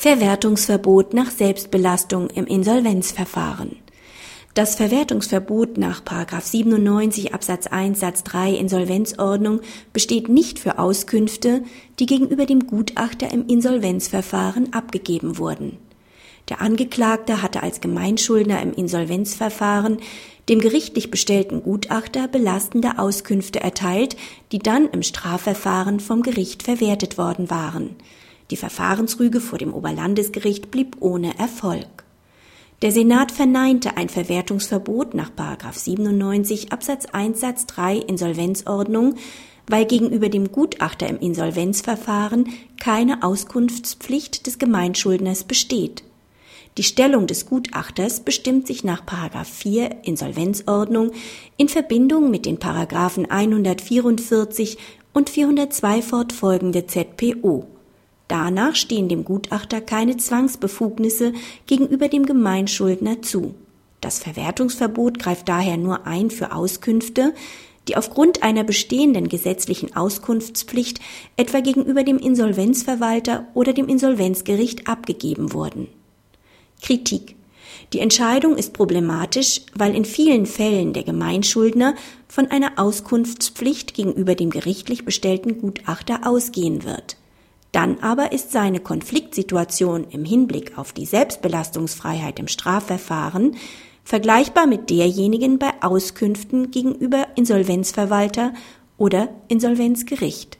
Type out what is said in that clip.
Verwertungsverbot nach Selbstbelastung im Insolvenzverfahren. Das Verwertungsverbot nach 97 Absatz 1 Satz 3 Insolvenzordnung besteht nicht für Auskünfte, die gegenüber dem Gutachter im Insolvenzverfahren abgegeben wurden. Der Angeklagte hatte als Gemeinschuldner im Insolvenzverfahren dem gerichtlich bestellten Gutachter belastende Auskünfte erteilt, die dann im Strafverfahren vom Gericht verwertet worden waren. Die Verfahrensrüge vor dem Oberlandesgericht blieb ohne Erfolg. Der Senat verneinte ein Verwertungsverbot nach 97 Absatz 1 Satz 3 Insolvenzordnung, weil gegenüber dem Gutachter im Insolvenzverfahren keine Auskunftspflicht des Gemeinschuldners besteht. Die Stellung des Gutachters bestimmt sich nach 4 Insolvenzordnung in Verbindung mit den Paragraphen 144 und 402 fortfolgende ZPO. Danach stehen dem Gutachter keine Zwangsbefugnisse gegenüber dem Gemeinschuldner zu. Das Verwertungsverbot greift daher nur ein für Auskünfte, die aufgrund einer bestehenden gesetzlichen Auskunftspflicht etwa gegenüber dem Insolvenzverwalter oder dem Insolvenzgericht abgegeben wurden. Kritik die Entscheidung ist problematisch, weil in vielen Fällen der Gemeinschuldner von einer Auskunftspflicht gegenüber dem gerichtlich bestellten Gutachter ausgehen wird. Dann aber ist seine Konfliktsituation im Hinblick auf die Selbstbelastungsfreiheit im Strafverfahren vergleichbar mit derjenigen bei Auskünften gegenüber Insolvenzverwalter oder Insolvenzgericht